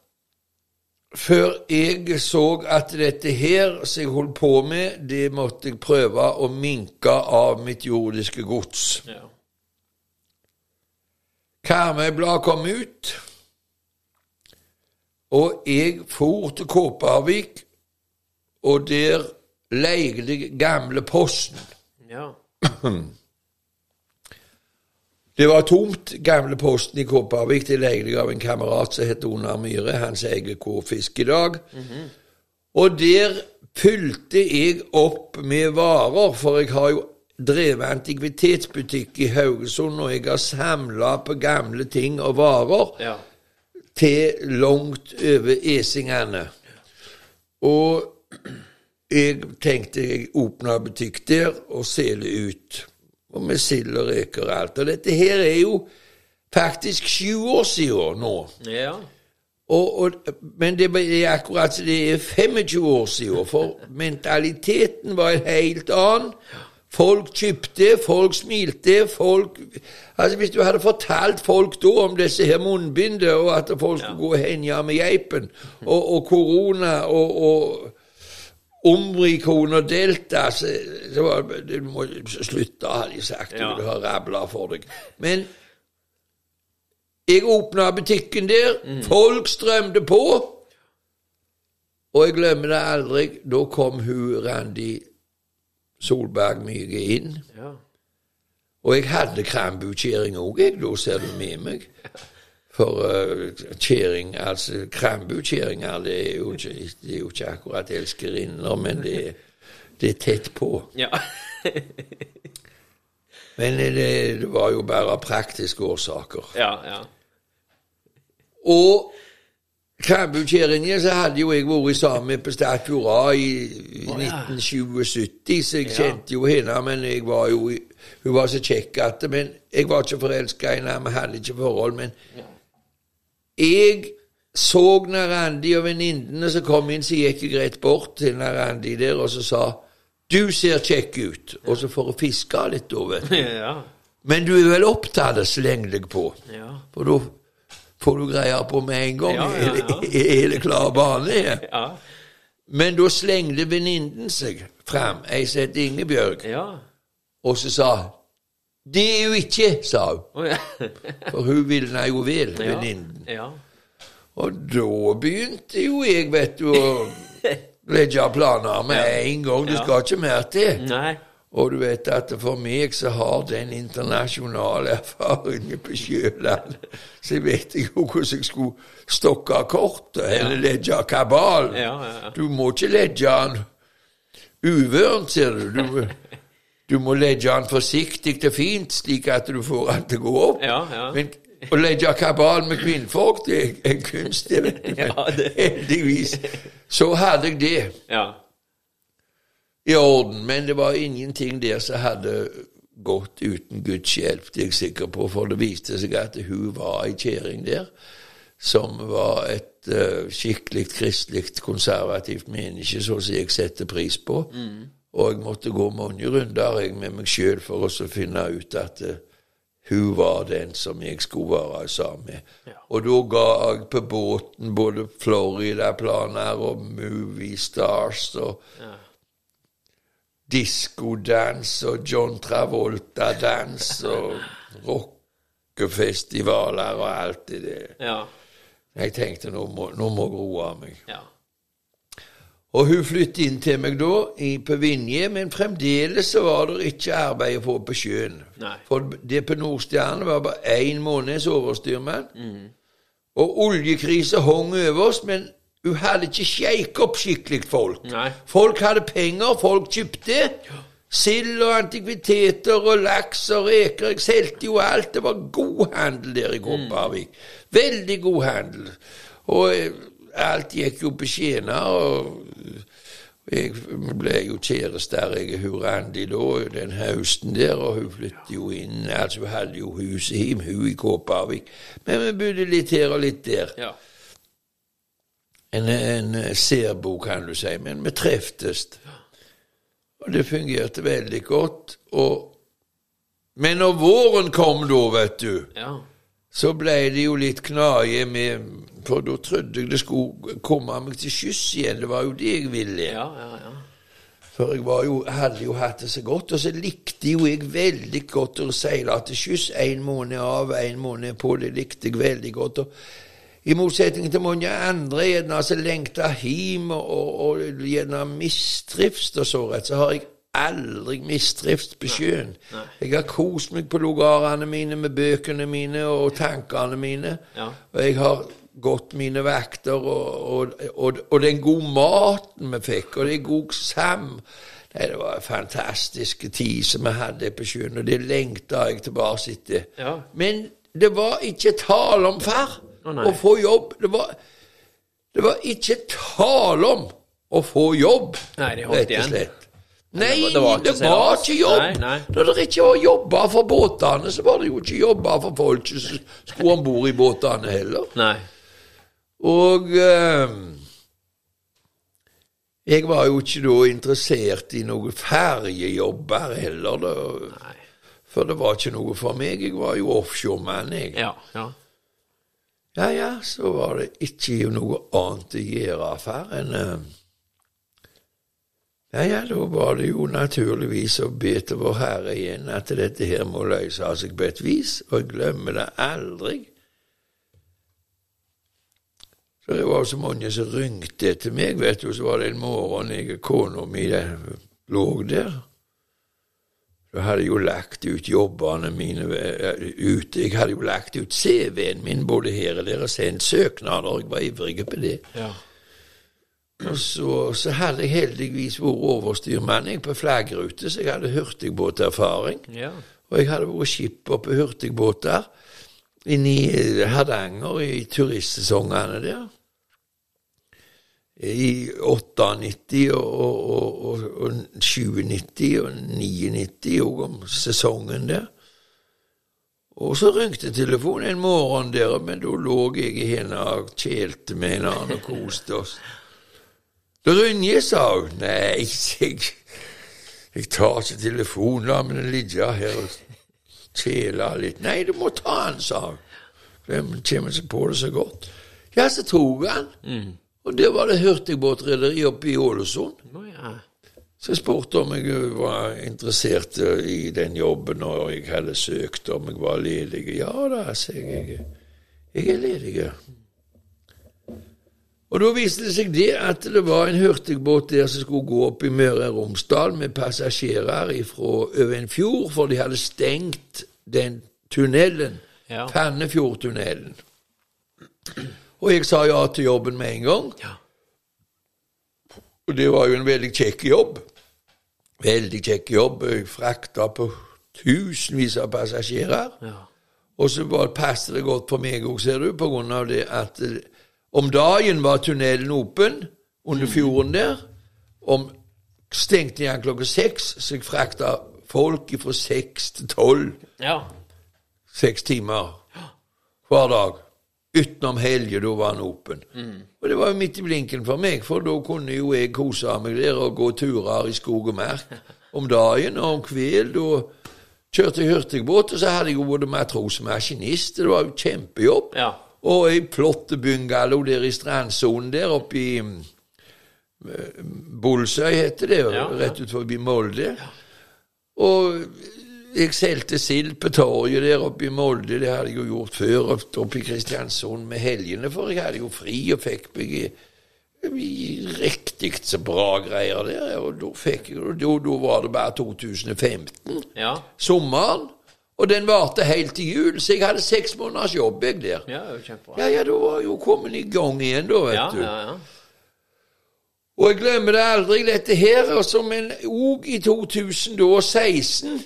Speaker 2: før jeg så at dette her som jeg holdt på med, det måtte jeg prøve å minke av mitt jordiske gods.
Speaker 1: Ja.
Speaker 2: Karmøy-blad kom ut, og jeg for til Kåpervik, og der leide jeg gamle Posten.
Speaker 1: Ja.
Speaker 2: Det var tomt, gamle posten i Kopervik. Det leide jeg av en kamerat som heter Onar Myhre. Han som eier K-fisk i dag. Og der fylte jeg opp med varer, for jeg har jo drevet antikvitetsbutikk i Haugesund, og jeg har samla på gamle ting og varer
Speaker 1: Ja.
Speaker 2: til langt over esingene. Og jeg tenkte jeg åpna butikk der og selger ut. Og med sild og reker og alt. Og dette her er jo faktisk sju år siden nå.
Speaker 1: Ja.
Speaker 2: Og, og, men det er akkurat det er 25 år siden, for mentaliteten var en helt annen. Folk kjøpte, folk smilte, folk Altså Hvis du hadde fortalt folk da om disse her munnbindene, og at folk skulle gå og henge med geipen, og, og korona og, og Omrikon og Delta så, så var Du må slutte, hadde de sagt.
Speaker 1: Ja.
Speaker 2: du har rabla for deg. Men jeg åpna butikken der, folk strømte på, og jeg glemmer det aldri. Da kom hun Randi Solberg Myge inn.
Speaker 1: Ja.
Speaker 2: Og jeg hadde krambukjering òg, jeg, da ser du med meg. For uh, kjæring, altså krambukjæringer, det, det er jo ikke akkurat elskerinner, men det, det er tett på.
Speaker 1: Ja.
Speaker 2: Men det, det var jo bare praktiske årsaker.
Speaker 1: ja. Ja.
Speaker 2: Og Krabbekjerringa så hadde jo jeg vært sammen på Statue i, i
Speaker 1: oh, ja.
Speaker 2: 1977, så jeg
Speaker 1: Ja.
Speaker 2: kjente jo henne, men jeg var jo Hun var så kjekk at Men jeg var ikke forelska i henne, vi hadde ikke forhold, men jeg så når Randi og venninnene som kom inn, så gikk jeg rett bort til når Randi der og så sa du ser kjekk ut, og så for å fiske litt, da, vet du.
Speaker 1: ja.
Speaker 2: Men du er vel opptatt, av sleng deg på.
Speaker 1: Ja.
Speaker 2: For da får du greier på med en gang.
Speaker 1: Ja, ja, ja.
Speaker 2: Er, det klar bane?
Speaker 1: Ja.
Speaker 2: Men da slengte venninnen seg fram, ei som het Ingebjørg,
Speaker 1: Ja.
Speaker 2: og så sa Det er jo ikke, sa hun. For hun ville nei, hun vil,
Speaker 1: ja.
Speaker 2: venninnen. Og da begynte jo jeg, vet du, å legge planer med en gang. Du skal ikke mer til.
Speaker 1: Nei.
Speaker 2: Og du vet at for meg så har den internasjonale erfaringen på Sjøland Så jeg vet ikke hvordan jeg skulle stokke kortet eller legge kabal.
Speaker 1: Ja, ja, ja.
Speaker 2: Du må ikke legge den uvørent, ser du. Du, du må legge den forsiktig og fint, slik at du får den til å gå opp.
Speaker 1: Ja, ja.
Speaker 2: Men å legge kabal med kvinnfolk, det er en kunst, det vet du. Heldigvis så hadde jeg det
Speaker 1: Ja.
Speaker 2: I orden, men det var ingenting der som hadde gått uten Guds hjelp, det er jeg sikker på, for det viste seg at hun var ei kjerring der som var et uh, skikkelig kristelig, konservativt menneske, så som jeg setter pris på. Og jeg måtte gå mange runder jeg, med meg sjøl for å finne ut at uh, hun var den som jeg skulle være sammen med.
Speaker 1: Ja.
Speaker 2: Og da ga jeg på båten både Florida-planer og Movie Stars og
Speaker 1: Ja.
Speaker 2: Diskodans og John Travolta-dans og rockefestivaler og alt det der.
Speaker 1: Ja.
Speaker 2: Jeg tenkte nå må, nå må jeg roe av meg.
Speaker 1: Ja.
Speaker 2: Og hun flyttet inn til meg da i, på Vinje, men fremdeles så var det ikke arbeid å få på sjøen.
Speaker 1: Nei.
Speaker 2: For det på Nordstjerne var bare én måneds overstyrmann. Og oljekrisa hang over oss, men hun hadde ikke shake opp skikkelig folk.
Speaker 1: Nei.
Speaker 2: Folk hadde penger, folk kjøpte. Sild og antikviteter og laks og reker. Jeg solgte jo alt. Det var god handel der i Kopervik. Veldig god handel. Og eh, alt gikk jo på skjener. Og jeg ble jo kjærester, jeg er hun Randi da, den høsten der, og hun flyttet jo inn. Altså, hun hadde jo huset hjemme, hun i Kopervik. Men vi bodde litt her og litt der.
Speaker 1: Ja.
Speaker 2: En, en serbo, kan du si, men vi treftes. Og det fungerte veldig godt. Og, men når våren kom da, vet du,
Speaker 1: Ja.
Speaker 2: så ble det jo litt knaje med For da trodde jeg det skulle komme meg til skyss igjen. Det var jo det jeg ville.
Speaker 1: Ja, ja, ja.
Speaker 2: For jeg var jo, hadde jo hatt det så godt, og så likte jo jeg veldig godt å seile til skyss. En måned av, en måned på. Det likte jeg veldig godt. og I motsetning til mange andre gjerne som lengta hjem og, og, og gjerne mistrivst og så rett, så har jeg aldri mistrivst på sjøen. Jeg har kost meg på lugarene mine med bøkene mine og tankene mine.
Speaker 1: Ja.
Speaker 2: Og jeg har gått mine vakter, og, og, og den gode maten vi fikk, og det god sam... Nei, det var en fantastisk tid som vi hadde på sjøen, og det lengta jeg tilbake etter.
Speaker 1: Ja.
Speaker 2: Men det var ikke tale om, far,
Speaker 1: Å,
Speaker 2: å få jobb. Det var, det var ikke tale om å få jobb,
Speaker 1: Nei,
Speaker 2: rett og slett. Nei,
Speaker 1: det
Speaker 2: det
Speaker 1: var
Speaker 2: var,
Speaker 1: ikke
Speaker 2: jobb.
Speaker 1: Nei, nei.
Speaker 2: Når det ikke var jobber for båtene, så var det jo ikke jobber for folk som skulle om bord i båtene heller.
Speaker 1: Nei.
Speaker 2: Og eh, jeg var jo ikke da interessert i noen ferjejobber heller, da. For det var ikke noe for meg. Jeg var jo offshoremann, jeg.
Speaker 1: Ja, ja.
Speaker 2: Ja, ja, så var det ikke noe annet å gjøre for enn eh, Ja, ja, da var det jo naturligvis å be til Vår Herre igjen at dette her må løse seg på et vis, og jeg glemmer det aldri. Så det var så mange som ringte etter meg, vet du, så var det en morgen jeg og kona mi lå der. Så hadde jo lagt ut jobbene mine eh, ute. Jeg hadde jo lagt ut CV-en min både her og der og sendt søknader. Jeg var ivrig på det.
Speaker 1: Ja.
Speaker 2: Og så, så hadde jeg heldigvis vært overstyrmann på flaggrute, så jeg hadde hurtigbåterfaring.
Speaker 1: Ja.
Speaker 2: Og jeg hadde vært skipper på hurtigbåter inne i Hardanger i turistsesongene der. I 98 og, og, og, og 97 og 99 og om sesongen der. Og så ringte telefonen en morgen der, men da lå jeg i henne og kjelte med en annen og koste oss. Da ringer jeg, sa hun. Nei, jeg, jeg tar ikke telefonen, la meg ligge her og kjele litt. Nei, du må ta den, sa hun. Hvem kommer seg på det så godt? Ja, så tok han. Og der var det hurtigbåtrederi oppe i Ålesund.
Speaker 1: Å ja.
Speaker 2: Så jeg spurte om jeg var interessert i den jobben, og jeg hadde søkt om jeg var ledig. Ja da, sa jeg. Jeg, er ledig. Og da viste det seg det at det var en hurtigbåt der som skulle gå opp i Møre og Romsdal med passasjerer fra over en fjord, for de hadde stengt den tunnelen,
Speaker 1: Ja.
Speaker 2: Fannefjordtunnelen. Og jeg sa ja til jobben med en gang.
Speaker 1: Ja.
Speaker 2: Og det var jo en veldig kjekk jobb. Veldig kjekk jobb. Jeg frakta på tusenvis av passasjerer.
Speaker 1: Ja.
Speaker 2: Og så passet det godt for meg òg, ser du, på grunn av det at eh, om dagen var tunnelen åpen under fjorden der. Om stengte igjen klokka seks, så jeg frakta folk fra seks til tolv.
Speaker 1: Ja.
Speaker 2: Seks timer hver dag. Utenom helger, da var han åpen. Og det var jo midt i blinken for meg, for da kunne jo jeg kose meg der og gå turer i skog og merk om dagen. Og om kveld da kjørte jeg hurtigbåt, og så hadde jeg jo både matros og maskinist. Det var jo kjempejobb.
Speaker 1: Ja.
Speaker 2: Og ei flott bungalow der i strandsonen der oppe i eh, Bolsøy, heter det,
Speaker 1: Ja, ja.
Speaker 2: rett ut forbi Molde. Og jeg solgte sild på torget der oppe i Molde, det hadde jeg jo gjort før, oppe i Kristiansund med helgene, for jeg hadde jo fri og fikk meg i riktig så bra greier der, og da fikk jeg, da, da var det bare 2015
Speaker 1: Ja.
Speaker 2: sommeren, og den varte helt til jul, så jeg hadde seks måneders jobb jeg der.
Speaker 1: Ja.
Speaker 2: Ja, ja, da var jeg jo kommet i gang igjen, da, vet
Speaker 1: Ja,
Speaker 2: du.
Speaker 1: ja, ja.
Speaker 2: Og jeg glemmer det aldri, dette her, og som en òg i 2016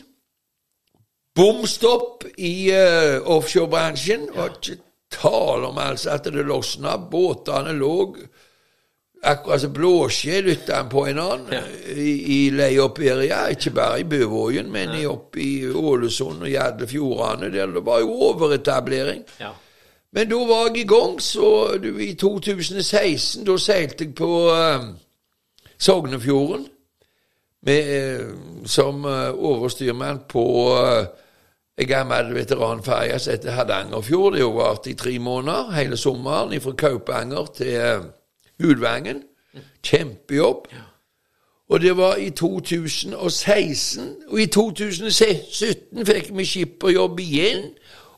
Speaker 2: Bom stopp i uh, offshorebransjen. Og ikke tale om altså at det losna. Båtene lå akkurat som blåskjell utenpå på en annen i, i leieoppæria. Ikke bare i Bøvågen, men ja. oppe i Ålesund og Gjerdefjordane. Der det var jo overetablering.
Speaker 1: ja.
Speaker 2: Men da var jeg i gang, så du, i 2016 da seilte jeg på uh, Sognefjorden med, eh, som eh, overstyrmann på uh, en gammel veteranferje som heter Hardangerfjord. Det har vart i tre måneder, hele sommeren, fra Kaupanger til Hudvangen. Kjempejobb. Og det var i 2016. Og i 2017 fikk vi skipperjobb igjen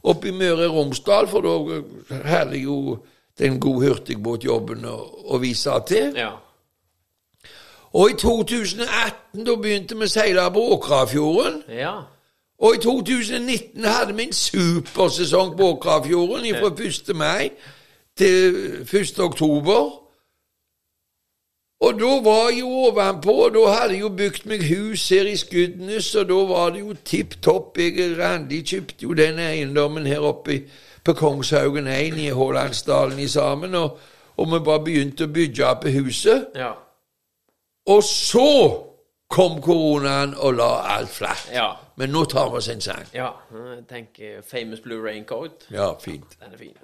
Speaker 2: oppe i Møre og Romsdal, for da hadde jeg jo den gode hurtigbåtjobben å, å vise til.
Speaker 1: ja.
Speaker 2: Og i 2018 da begynte vi å seile på Åkrafjorden.
Speaker 1: Ja.
Speaker 2: Og i 2019 hadde vi en supersesong på Åkrafjorden fra 1. mai til 1. oktober. Og da var jeg jo ovenpå, og da hadde jeg jo bygd meg hus her i Skudenes, og da var det jo tipp topp. Jeg Randi kjøpte jo den eiendommen her oppe på Kongshaugen 1 i Hålandsdalen i sammen, og, og vi bare begynte å bygge opp huset.
Speaker 1: Ja.
Speaker 2: Og så kom koronaen og la alt flatt.
Speaker 1: Ja.
Speaker 2: Men nå tar vi oss en sang.
Speaker 1: ja. Jeg tenker Famous Blue Raincoat.
Speaker 2: Ja, fint.
Speaker 1: Den er fin.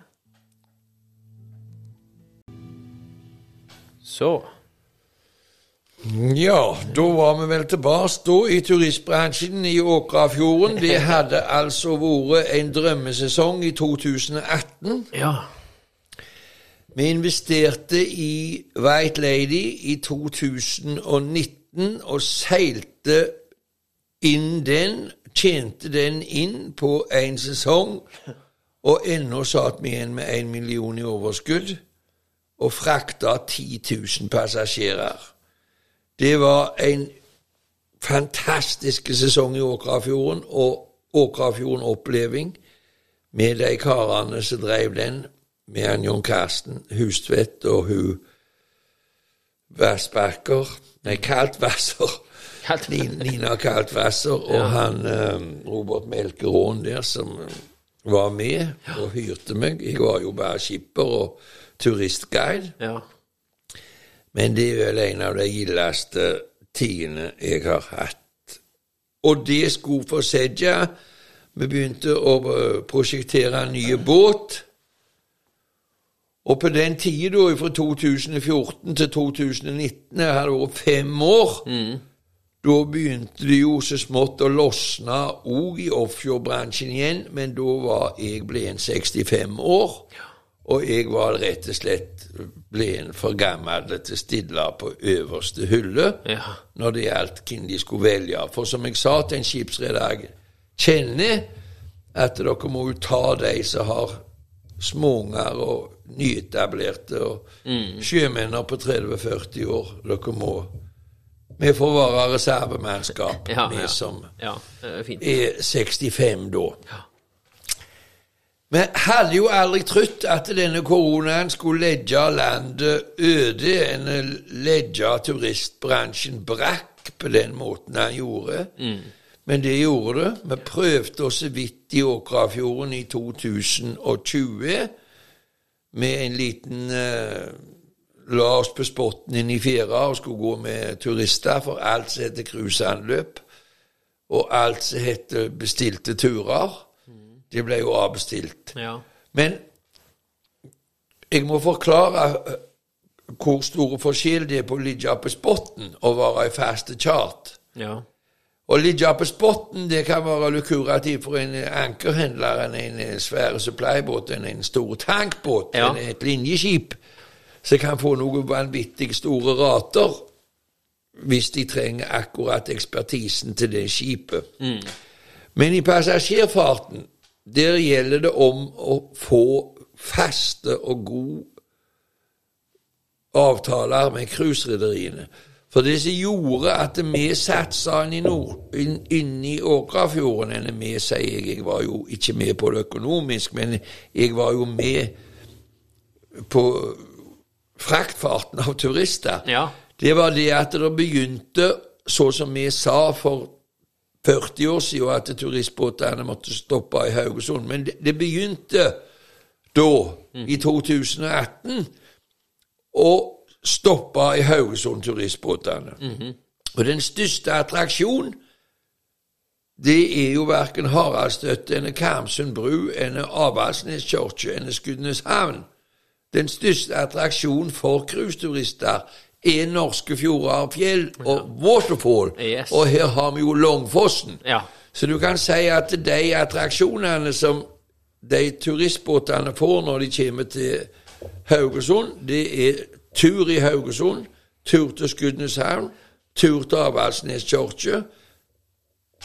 Speaker 1: Så
Speaker 2: Ja, da var vi vel tilbake da i turistbransjen i Åkrafjorden. Det hadde altså vært en drømmesesong i 2018.
Speaker 1: Ja.
Speaker 2: Vi investerte i White Lady i 2019 og seilte inn den, tjente den inn på en sesong, og ennå satt vi igjen med én million i overskudd og frakta 10 000 passasjerer. Det var en fantastisk sesong i Åkrafjorden, og Åkrafjorden-oppleving med de karene som drev den, med han Jon Karsten Hustvedt og hun Vassbakker Nei, Kaltvasser.
Speaker 1: Kalt-
Speaker 2: Nina, Kaltvasser og han eh, Robert Melkeråen der som var med og hyrte meg. Jeg var jo bare skipper og turistguide.
Speaker 1: Ja.
Speaker 2: Men det er vel en av de gildeste tidene jeg har hatt. Og det skulle forsedje Vi begynte å prosjektere en ny båt. Og på den tida, fra 2014 til 2019, jeg hadde vært fem år, da begynte det jo så smått å losne òg i offshorebransjen igjen, men da var jeg ble en 65 år, og jeg var rett og slett blitt for gammel til å stille på øverste hylle
Speaker 1: Ja.
Speaker 2: når det gjaldt hvem de skulle velge. For som jeg sa til en skipsredag, kjenner at dere må jo ta de som har småunger og nyetablerte og sjømenner på 30-40 år. Dere må Vi får være reservemannskap,
Speaker 1: Ja,
Speaker 2: vi
Speaker 1: ja.
Speaker 2: som
Speaker 1: Ja, er
Speaker 2: er 65 da. Vi hadde jo aldri trodd at denne koronaen skulle legge landet øde, en legge turistbransjen brakk på den måten han gjorde. Men det gjorde det. Vi prøvde oss så vidt i Åkrafjorden i 2020 med en liten eh, La oss på spotten inn i fjæra og skulle gå med turister for alt som heter cruiseanløp, og alt som heter bestilte turer. Det ble jo avbestilt.
Speaker 1: Ja.
Speaker 2: Men jeg må forklare eh, hvor store forskjell det er på å ligge på spotten og være i faste chart.
Speaker 1: Ja.
Speaker 2: Å ligge på spotten det kan være lukurativt for en ankerhandler en svær supplybåt en stor tankbåt
Speaker 1: Ja.
Speaker 2: enn et linjeskip som kan få noen vanvittig store rater hvis de trenger akkurat ekspertisen til det skipet. Men i passasjerfarten der gjelder det om å få faste og gode avtaler med cruiserederiene. For det som gjorde at vi satsa inn nord, inn, inn Åkrafjorden Eller vi, sier jeg, jeg var jo ikke med på det økonomisk, men jeg var jo med på fraktfarten av turister.
Speaker 1: Ja.
Speaker 2: Det var det at det begynte, så som vi sa for 40 år siden, at turistbåtene måtte stoppe i Haugesund. Men det, det begynte da, i 2018, å stoppe i Haugesund, turistbåtene. Og den største attraksjonen, det er jo verken Haraldstøtte eller Karmsund bru eller Avaldsnes kirke eller Skudeneshavn. Den største attraksjonen for cruiseturister er norske fjorder og fjell og waterfall.
Speaker 1: Yes.
Speaker 2: Og her har vi jo Longfossen.
Speaker 1: Ja.
Speaker 2: Så du kan si at de attraksjonene som de turistbåtene får når de kommer til Haugesund, det er tur i Haugesund, tur til Skudeneshavn, tur til Avaldsnes kirke,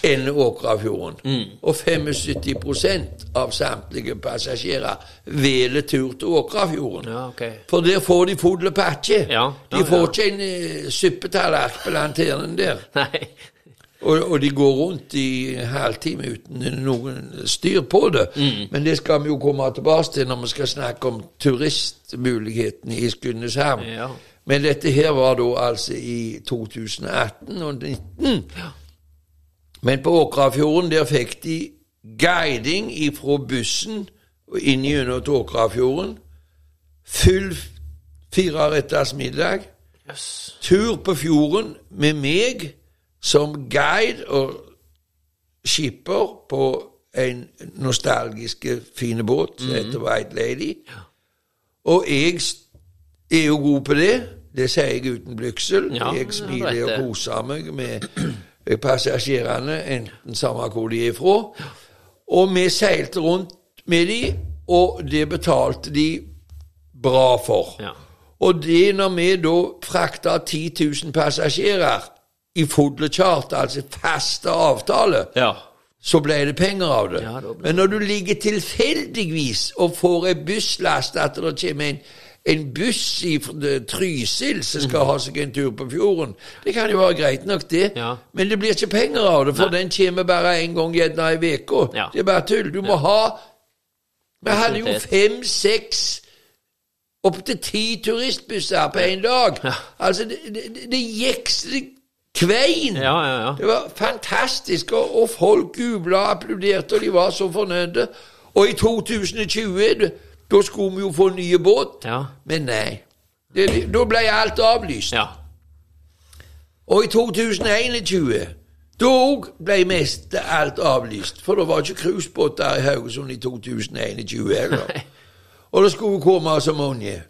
Speaker 2: enn Åkrafjorden. Og 75% av samtlige passasjerer velger tur til Åkrafjorden.
Speaker 1: Ja, okay.
Speaker 2: For der får de full pakke.
Speaker 1: Ja,
Speaker 2: de får ikke en uh, suppetallerken på lanternen der.
Speaker 1: Nei.
Speaker 2: Og, og de går rundt i en halvtime uten noen styr på det.
Speaker 1: Mm.
Speaker 2: Men det skal vi jo komme tilbake til når vi skal snakke om turistmulighetene i Skudeneshavn.
Speaker 1: Ja.
Speaker 2: Men dette her var da altså i 2018 og 2019. Men på Åkrafjorden der fikk de guiding ifra bussen og inn gjennom Åkrafjorden. Full fireretters middag.
Speaker 1: Yes.
Speaker 2: Tur på fjorden med meg som guide og skipper på en nostalgisk fin båt som heter White Lady. Og jeg er jo god på det. Det sier jeg uten blygsel.
Speaker 1: Ja,
Speaker 2: jeg smiler og koser meg med passasjerene, enten samme hvor de er fra. Og vi seilte rundt med de, og det betalte de bra for.
Speaker 1: Ja.
Speaker 2: Og det når vi da frakta 10 000 passasjerer i full charter, altså faste avtale,
Speaker 1: Ja.
Speaker 2: så ble det penger av det.
Speaker 1: Ja, det
Speaker 2: Men når du ligger tilfeldigvis og får ei busslast at det kommer en, en buss i Trysil som skal ha seg en tur på fjorden, det kan jo være greit nok, det.
Speaker 1: Ja.
Speaker 2: Men det blir ikke penger av det, for den kommer bare en gang gjerne i uka. Det er bare tull. Du må ha Vi hadde jo fem, seks Opptil ti turistbusser på en dag. Altså, det, det, det- gikk det kvein.
Speaker 1: Ja, ja, ja.
Speaker 2: Det var fantastisk, og, og folk jubla og applauderte, og de var så fornøyde. Og i 2020, da skulle vi jo få nye båt.
Speaker 1: Ja.
Speaker 2: Men nei. Det, da ble alt avlyst.
Speaker 1: Ja.
Speaker 2: Og i 2021 da òg ble mest alt avlyst. For det var ikke cruisebåter i Haugesund i 2021 heller. Og det skulle komme så mange.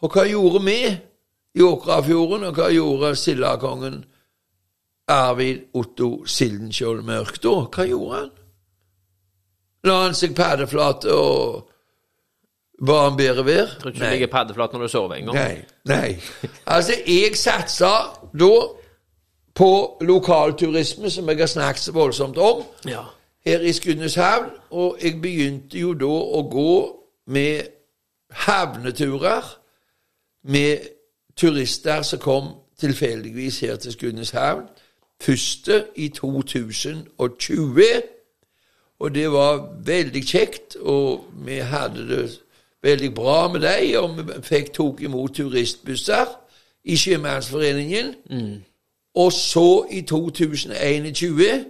Speaker 2: Og hva gjorde vi i Åkrafjorden, og hva gjorde sildakongen Arvid Otto Sildenskjold Mørk da? Hva gjorde han? La han seg paddeflat og ba om bedre vær?
Speaker 1: Tror ikke du ligger paddeflat når du sover engang.
Speaker 2: Nei. Nei. Altså, jeg satsa da på lokalturisme, som jeg har snakket så voldsomt om,
Speaker 1: Ja.
Speaker 2: her i Skudeneshavn. Og jeg begynte jo da å gå med havneturer med turister som kom tilfeldigvis her til Skudeneshavn. Første i 2020. Og det var veldig kjekt, og vi hadde det veldig bra med dem. Og vi fikk tok imot turistbusser i Sjømannsforeningen. Og så, i 2021,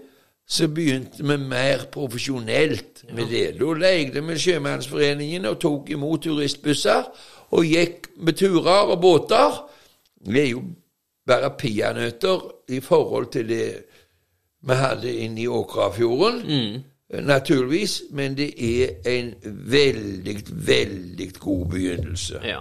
Speaker 2: så begynte vi mer profesjonelt med det. Da leide vi Sjømannsforeningen og tok imot turistbusser, og gikk med turer og båter. Vi er jo bare peanøtter i forhold til det vi hadde inne i Åkrafjorden, naturligvis, men det er en veldig, veldig god begynnelse.
Speaker 1: ja.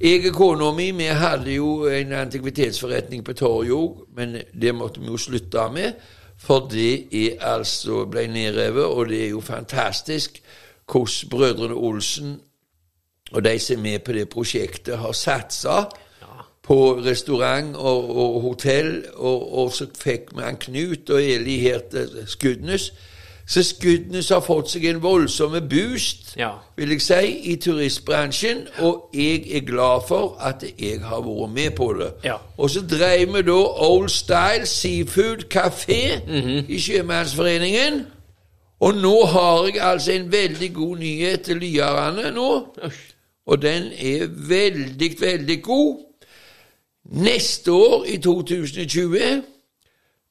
Speaker 2: Jeg og kona mi vi hadde jo en antikvitetsforretning på torget òg, men det måtte vi jo slutte med. For det er altså ble nedrevet, og det er jo fantastisk hvordan brødrene Olsen og de som er med på det prosjektet, har satsa på restaurant og, og hotell, og, og så fikk han Knut og Eli her til Skudenes. Så Skudenes har fått seg en voldsom boost,
Speaker 1: Ja.
Speaker 2: vil jeg si, i turistbransjen, og jeg er glad for at jeg har vært med på det.
Speaker 1: Ja.
Speaker 2: Og så dreiv vi da Old Style Seafood Café
Speaker 1: -hmm.
Speaker 2: i Sjømannsforeningen. Og nå har jeg altså en veldig god nyhet til lyerne nå. Og den er veldig, veldig god. Neste år, i 2020,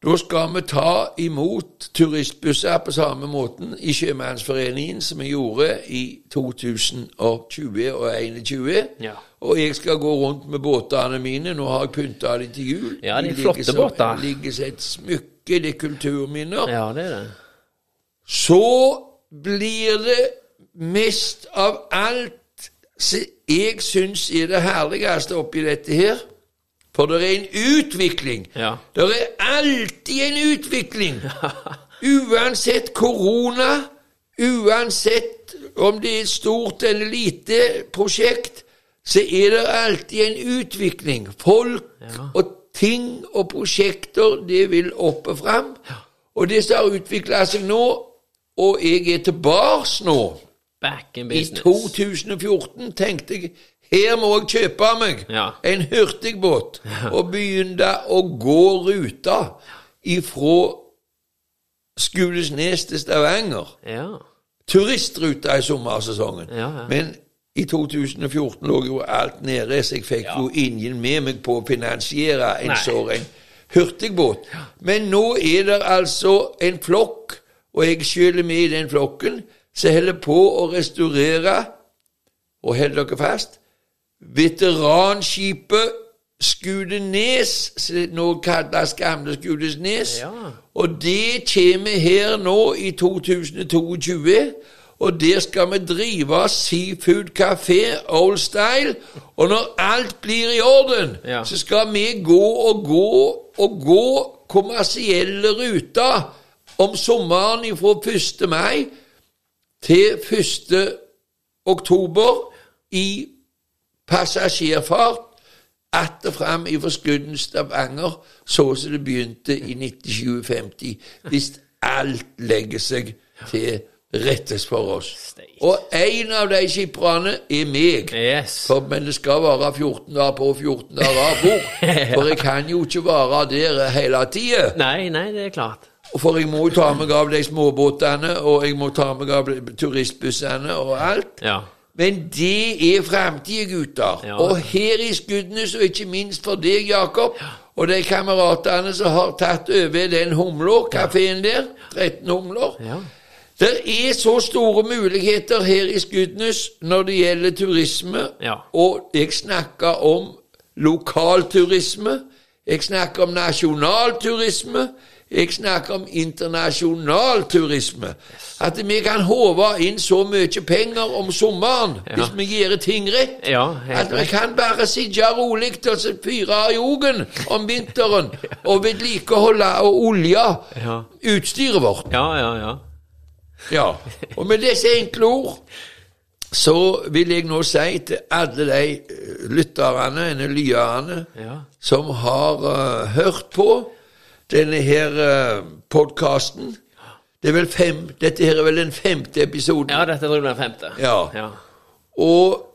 Speaker 2: da skal vi ta imot turistbusser på samme måten i Sjømannsforeningen som vi gjorde i 2020 og 2021.
Speaker 1: Ja.
Speaker 2: Og jeg skal gå rundt med båtene mine. Nå har jeg pynta dem til jul.
Speaker 1: Ja, de
Speaker 2: de
Speaker 1: flotte
Speaker 2: ligger
Speaker 1: båter.
Speaker 2: Det ligger som et smykke, det er kulturminner
Speaker 1: ja, det er det.
Speaker 2: så blir det mest av alt jeg syns er det herligste oppi dette her. For det er en utvikling.
Speaker 1: Ja.
Speaker 2: Det er alltid en utvikling. Uansett korona, uansett om det er et stort eller lite prosjekt, så er det alltid en utvikling. Folk
Speaker 1: Ja.
Speaker 2: og ting og prosjekter, det vil opp og fram. Og det som har utvikla seg nå, og jeg er tilbake nå
Speaker 1: Back in business.
Speaker 2: i 2014 tenkte jeg her må jeg kjøpe meg
Speaker 1: Ja.
Speaker 2: en hurtigbåt og begynne å gå ruta ifra Skulesnes til Stavanger.
Speaker 1: Ja.
Speaker 2: Turistruta i sommersesongen.
Speaker 1: Ja, ja.
Speaker 2: Men i 2014 lå jo alt nede, så jeg fikk jo ingen med meg på å finansiere en sånn hurtigbåt. Men nå er det altså en flokk, og jeg sjøl er med i den flokken, som holder på å restaurere, og hold dere fast, veteranskipet Skudenes, som nå kalles Gamle Skudenes.
Speaker 1: Ja.
Speaker 2: Og det kommer her nå i 2022. Og der skal vi drive Seafood Café Old Style. Og når alt blir i orden,
Speaker 1: Ja.
Speaker 2: så skal vi gå og gå og gå kommersielle ruter om sommeren fra 1. mai til 1. oktober i passasjerfart att og fram fra Skudden Stavanger, så som det begynte i 97-50, hvis alt legger seg til rettes for oss. Og en av de skipperne er meg.
Speaker 1: Yes.
Speaker 2: For, men det skal være 14 dager på og 14 dager av. For jeg kan jo ikke være der hele tida.
Speaker 1: Nei, nei, det er klart.
Speaker 2: For jeg må jo ta meg av de småbåtene, og jeg må ta meg av turistbussene og alt.
Speaker 1: Ja.
Speaker 2: Men det er framtida, gutter.
Speaker 1: Ja.
Speaker 2: Og her i Skudenes, og ikke minst for deg, Jakob, og de kameratene som har tatt over den humla, kafeen der, 13 humler,
Speaker 1: Ja.
Speaker 2: Det er så store muligheter her i Skudenes når det gjelder turisme,
Speaker 1: Ja.
Speaker 2: og jeg snakker om lokalturisme, jeg snakker om nasjonalturisme, jeg snakker om internasjonal turisme. At vi kan håve inn så mye penger om sommeren hvis vi gjør ting rett.
Speaker 1: Ja,
Speaker 2: At vi kan bare sitte rolig og fyre i jogen om vinteren og vedlikeholde og olje
Speaker 1: Ja.
Speaker 2: utstyret vårt.
Speaker 1: Ja, ja, ja.
Speaker 2: Ja, og med disse enkle ord så vil jeg nå si til alle de eh, lytterne, eller lyerne,
Speaker 1: Ja.
Speaker 2: som har uh, hørt på denne her uh, podkasten Det er Dette her er vel den femte episoden.
Speaker 1: ja, dette blir den femte.
Speaker 2: Ja.
Speaker 1: ja.
Speaker 2: Og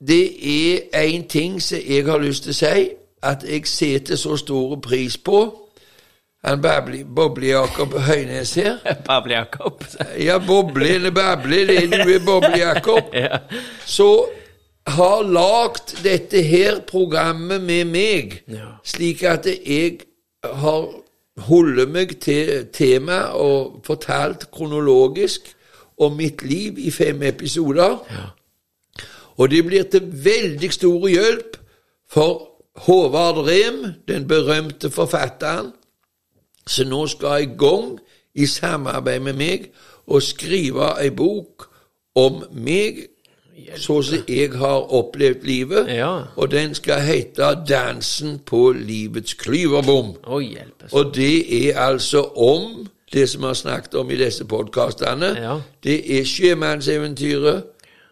Speaker 2: det er én ting som jeg har lyst til å si, at jeg setter så stor pris på han Boble-Jakob Høynes her.
Speaker 1: Pablo Jakob.
Speaker 2: Ja, Boble eller Bable, det er du er Boble-Jakob.
Speaker 1: ja.
Speaker 2: Så har lagd dette her programmet med meg,
Speaker 1: Ja.
Speaker 2: slik at jeg har holdt meg til temaet og fortalt kronologisk om mitt liv i fem episoder. Og det blir til veldig stor hjelp for Håvard Rem, den berømte forfatteren, som nå skal i gang i samarbeid med meg og skrive ei bok om meg, så som jeg har opplevd livet.
Speaker 1: Ja.
Speaker 2: Og den skal hete 'Dansen på livets klyverbom'.
Speaker 1: Å.
Speaker 2: Og det er altså om det som vi har snakket om i disse podkastene.
Speaker 1: Ja.
Speaker 2: Det er sjømannseventyret,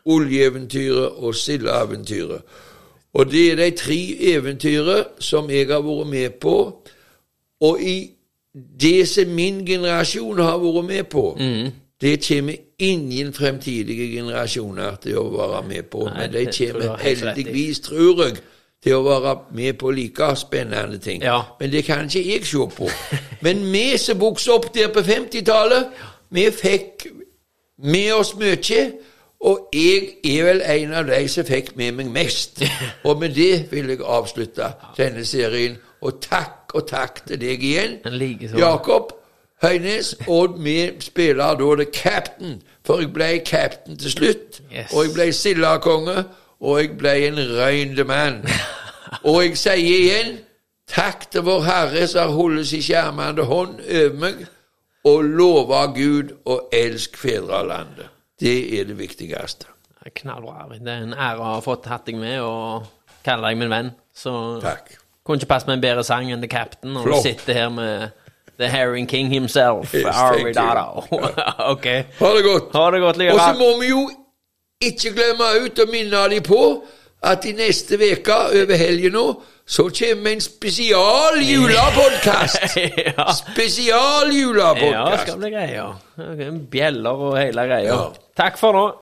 Speaker 2: oljeeventyret og sildeeventyret. Og det er de tre eventyrene som jeg har vært med på. Og i det som min generasjon har vært med på,
Speaker 1: Mm.
Speaker 2: Det kommer ingen fremtidige generasjoner til å være med på.
Speaker 1: Nei,
Speaker 2: Men de kommer heldigvis, tror jeg, til å være med på like spennende ting.
Speaker 1: Ja.
Speaker 2: Men det kan ikke jeg se på. Men vi som vokste opp der på 50-tallet, vi fikk med oss mye. Og jeg er vel en av de som fikk med meg mest. Og med det vil jeg avslutte denne serien. Og takk og takk til deg igjen,
Speaker 1: En.
Speaker 2: Jakob Høynes. Og vi spiller da The Captain, for jeg ble captain til slutt.
Speaker 1: Yes.
Speaker 2: Og jeg ble sildekonge, og jeg ble en røynde mann. Og jeg sier igjen takk til Vår Herre som har holdt sin skjermende hånd over meg, og lover Gud å elske fedrelandet. Det er det viktigste.
Speaker 1: Knallbra, Arvid. Det er en ære å ha fått hatt deg med og kalle deg min venn. Så
Speaker 2: Takk.
Speaker 1: kunne ikke passe med en bedre sang enn The Captain og
Speaker 2: Flott.
Speaker 1: du sitter her med The Herring King himself,
Speaker 2: Yes.
Speaker 1: Ok.
Speaker 2: Ha det godt.
Speaker 1: Ha det godt,
Speaker 2: Og så må vi jo ikke glemme ut å minne dem på at i neste uke, over helgen nå, så kommer en spesial julepodkast.
Speaker 1: ja.
Speaker 2: Spesial
Speaker 1: ja,
Speaker 2: julepodkast.
Speaker 1: skal bli greier. Ok, Bjeller og hele greia.
Speaker 2: Ja.
Speaker 1: Takk for nå.